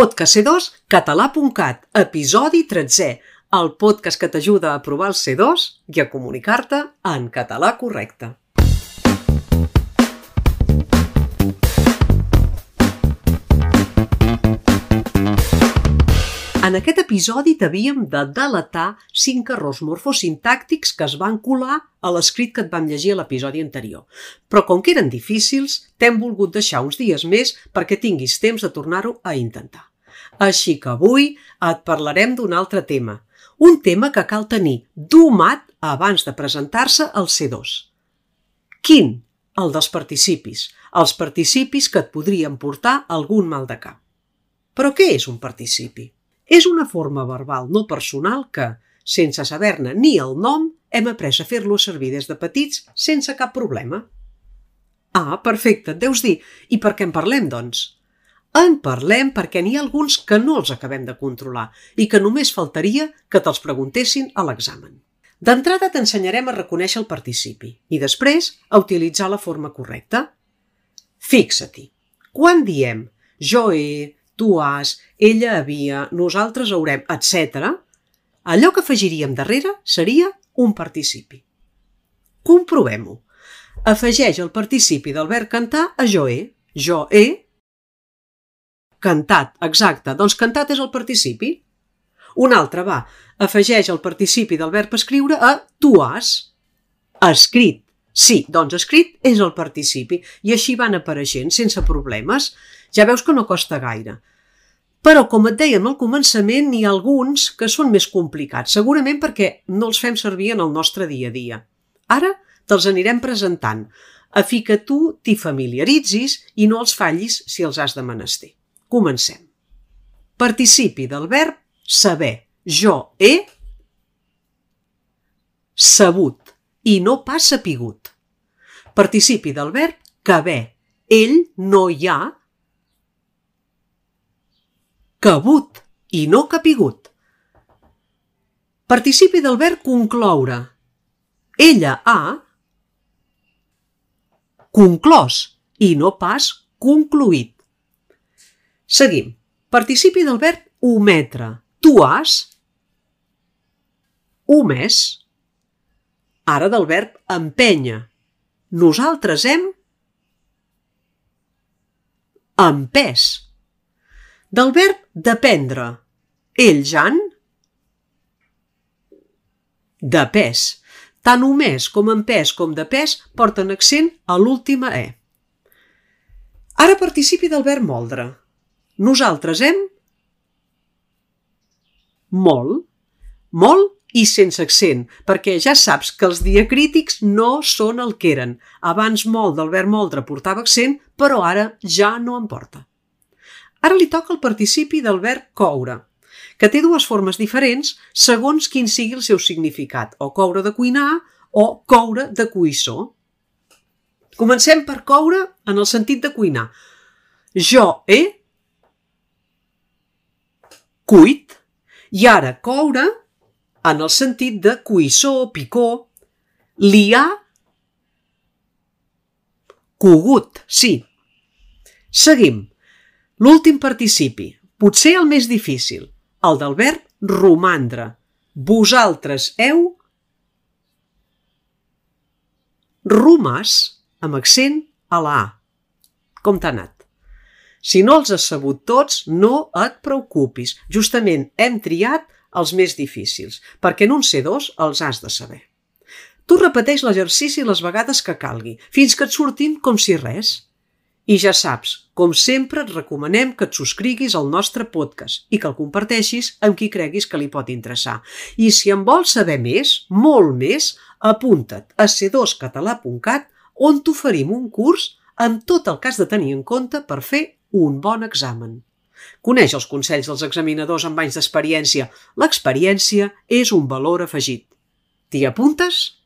Podcast C2, català.cat, episodi 13è, el podcast que t'ajuda a aprovar el C2 i a comunicar-te en català correcte. En aquest episodi t'havíem de delatar cinc errors morfosintàctics que es van colar a l'escrit que et vam llegir a l'episodi anterior. Però com que eren difícils, t'hem volgut deixar uns dies més perquè tinguis temps de tornar-ho a intentar. Així que avui et parlarem d'un altre tema. Un tema que cal tenir domat abans de presentar-se al C2. Quin? El dels participis. Els participis que et podrien portar algun mal de cap. Però què és un participi? És una forma verbal no personal que, sense saber-ne ni el nom, hem après a fer-lo servir des de petits sense cap problema. Ah, perfecte, et deus dir. I per què en parlem, doncs? En parlem perquè n'hi ha alguns que no els acabem de controlar i que només faltaria que te'ls preguntessin a l'examen. D'entrada t'ensenyarem a reconèixer el participi i després a utilitzar la forma correcta. Fixa-t'hi, quan diem jo he, tu has, ella havia, nosaltres haurem, etc., allò que afegiríem darrere seria un participi. Comprovem-ho. Afegeix el participi del verb cantar a jo he. Jo he cantat, exacte. Doncs cantat és el participi. Un altre va. Afegeix el participi del verb escriure a tu has. Escrit. Sí, doncs escrit és el participi i així van apareixent sense problemes. Ja veus que no costa gaire. Però, com et dèiem al començament, n'hi ha alguns que són més complicats, segurament perquè no els fem servir en el nostre dia a dia. Ara te'ls anirem presentant, a fi que tu t'hi familiaritzis i no els fallis si els has de menester. Comencem. Participi del verb saber. Jo he sabut i no pas sapigut. Participi del verb caber. Ell no hi ha cabut i no capigut. Participi del verb concloure. Ella ha conclòs i no pas concluït. Seguim. Participi del verb ometre. Tu has omès. Ara del verb empènyer. Nosaltres hem empès. Del verb dependre. Ells han de pes. Tant omès com en pes com de pes porten accent a l'última E. Ara participi del verb moldre. Nosaltres hem molt, molt i sense accent, perquè ja saps que els diacrítics no són el que eren. Abans molt del verb moldre portava accent, però ara ja no en porta. Ara li toca el participi del verb coure, que té dues formes diferents segons quin sigui el seu significat, o coure de cuinar o coure de cuissó. Comencem per coure en el sentit de cuinar. Jo he cuit i ara coure en el sentit de cuissó, picó, li ha cogut, sí. Seguim. L'últim participi, potser el més difícil, el del verb romandre. Vosaltres heu romàs amb accent a la A. Com t'ha anat? Si no els has sabut tots, no et preocupis. Justament hem triat els més difícils, perquè en un C2 els has de saber. Tu repeteix l'exercici les vegades que calgui, fins que et surtin com si res. I ja saps, com sempre et recomanem que et subscriguis al nostre podcast i que el comparteixis amb qui creguis que li pot interessar. I si en vols saber més, molt més, apunta't a c2català.cat on t'oferim un curs amb tot el que has de tenir en compte per fer un bon examen. Coneix els consells dels examinadors amb anys d'experiència. L'experiència és un valor afegit. T'hi apuntes?